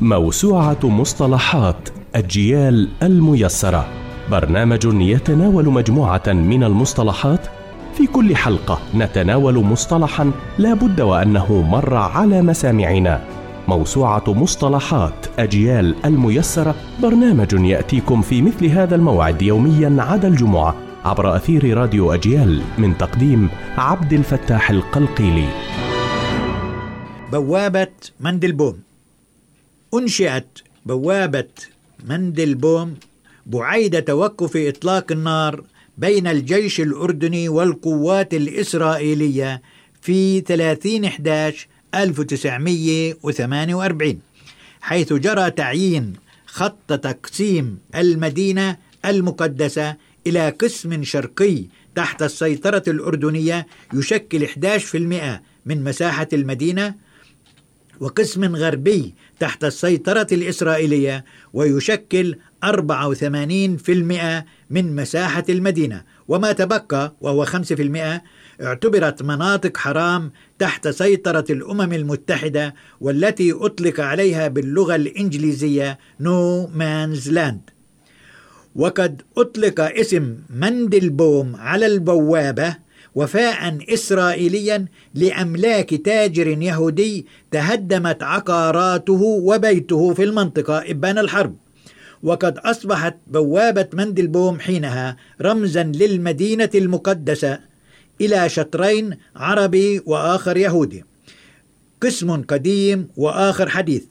موسوعة مصطلحات الجيال الميسرة. برنامج يتناول مجموعة من المصطلحات. في كل حلقة نتناول مصطلحا لا بد وأنه مر على مسامعنا. موسوعة مصطلحات أجيال الميسرة. برنامج يأتيكم في مثل هذا الموعد يوميا عدا الجمعة عبر أثير راديو أجيال من تقديم عبد الفتاح القلقيلي. بوابة مندلبوم. أنشئت بوابة مندلبوم بعيد توقف إطلاق النار بين الجيش الأردني والقوات الإسرائيلية في 30 11 1948 حيث جرى تعيين خط تقسيم المدينة المقدسة إلى قسم شرقي تحت السيطرة الأردنية يشكل 11% من مساحة المدينة وقسم غربي تحت السيطرة الإسرائيلية ويشكل 84% من مساحة المدينة. وما تبقى وهو 5% اعتبرت مناطق حرام تحت سيطرة الأمم المتحدة والتي أطلق عليها باللغة الإنجليزية no man's land وقد أطلق اسم مندلبوم على البوابة وفاء إسرائيليا لأملاك تاجر يهودي تهدمت عقاراته وبيته في المنطقة إبان الحرب. وقد أصبحت بوابة مندلبوم حينها رمزا للمدينة المقدسة إلى شطرين عربي وآخر يهودي. قسم قديم وآخر حديث.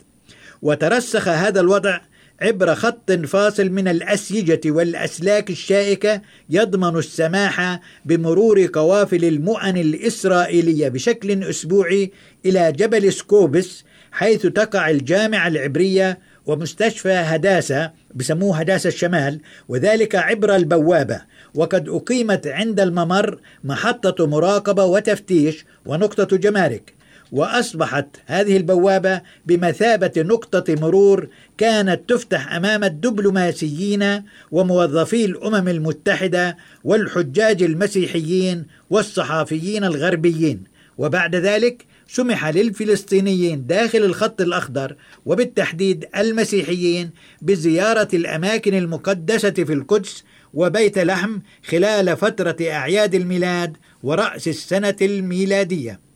وترسخ هذا الوضع عبر خط فاصل من الأسيجة والأسلاك الشائكة يضمن السماح بمرور قوافل المؤن الإسرائيلية بشكل أسبوعي إلى جبل سكوبس حيث تقع الجامعة العبرية ومستشفى هداسة بسموه هداسة الشمال وذلك عبر البوابة. وقد أقيمت عند الممر محطة مراقبة وتفتيش ونقطة جمارك. وأصبحت هذه البوابة بمثابة نقطة مرور كانت تفتح أمام الدبلوماسيين وموظفي الأمم المتحدة والحجاج المسيحيين والصحافيين الغربيين. وبعد ذلك سمح للفلسطينيين داخل الخط الأخضر وبالتحديد المسيحيين بزيارة الأماكن المقدسة في القدس وبيت لحم خلال فترة أعياد الميلاد ورأس السنة الميلادية.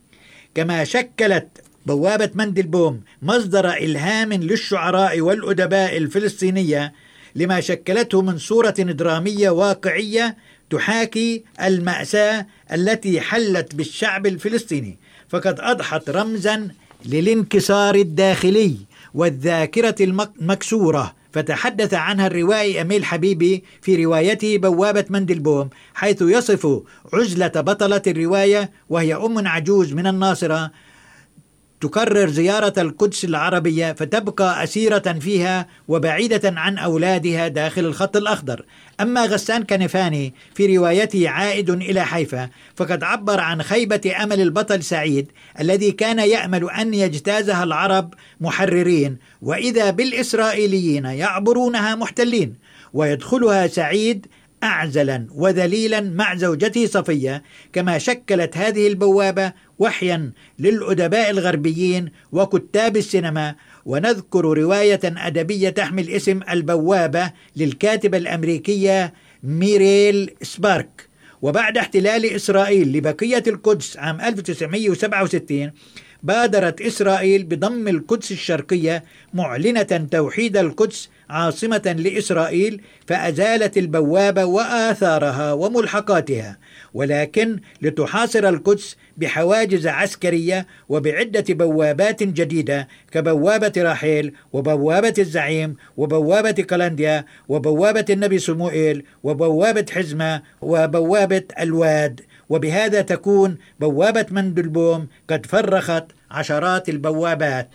كما شكلت بوابة مندلبوم مصدر إلهام للشعراء والأدباء الفلسطينية لما شكلته من صورة درامية واقعية تحاكي المأساة التي حلت بالشعب الفلسطيني. فقد أضحت رمزا للانكسار الداخلي والذاكرة المكسورة فتحدث عنها الروائي أميل حبيبي في روايته بوابة مندلبوم حيث يصف عزلة بطلة الرواية وهي أم عجوز من الناصرة تكرر زيارة القدس العربية فتبقى أسيرة فيها وبعيدة عن أولادها داخل الخط الأخضر. أما غسان كنفاني في روايته عائد إلى حيفا فقد عبر عن خيبة أمل البطل سعيد الذي كان يأمل أن يجتازها العرب محررين وإذا بالإسرائيليين يعبرونها محتلين ويدخلها سعيد أعزلا وذليلا مع زوجته صفية كما شكلت هذه البوابة وحيا للأدباء الغربيين وكتاب السينما. ونذكر رواية أدبية تحمل اسم البوابة للكاتبة الأمريكية ميريل سبارك. وبعد احتلال إسرائيل لبقية القدس عام 1967 بادرت إسرائيل بضم القدس الشرقية معلنة توحيد القدس عاصمة لإسرائيل فأزالت البوابة وآثارها وملحقاتها ولكن لتحاصر القدس بحواجز عسكرية وبعدة بوابات جديدة كبوابة راحيل وبوابة الزعيم وبوابة كلنديا وبوابة النبي صموئيل وبوابة حزمة وبوابة الواد. وبهذا تكون بوابة مندلبوم قد فرخت عشرات البوابات.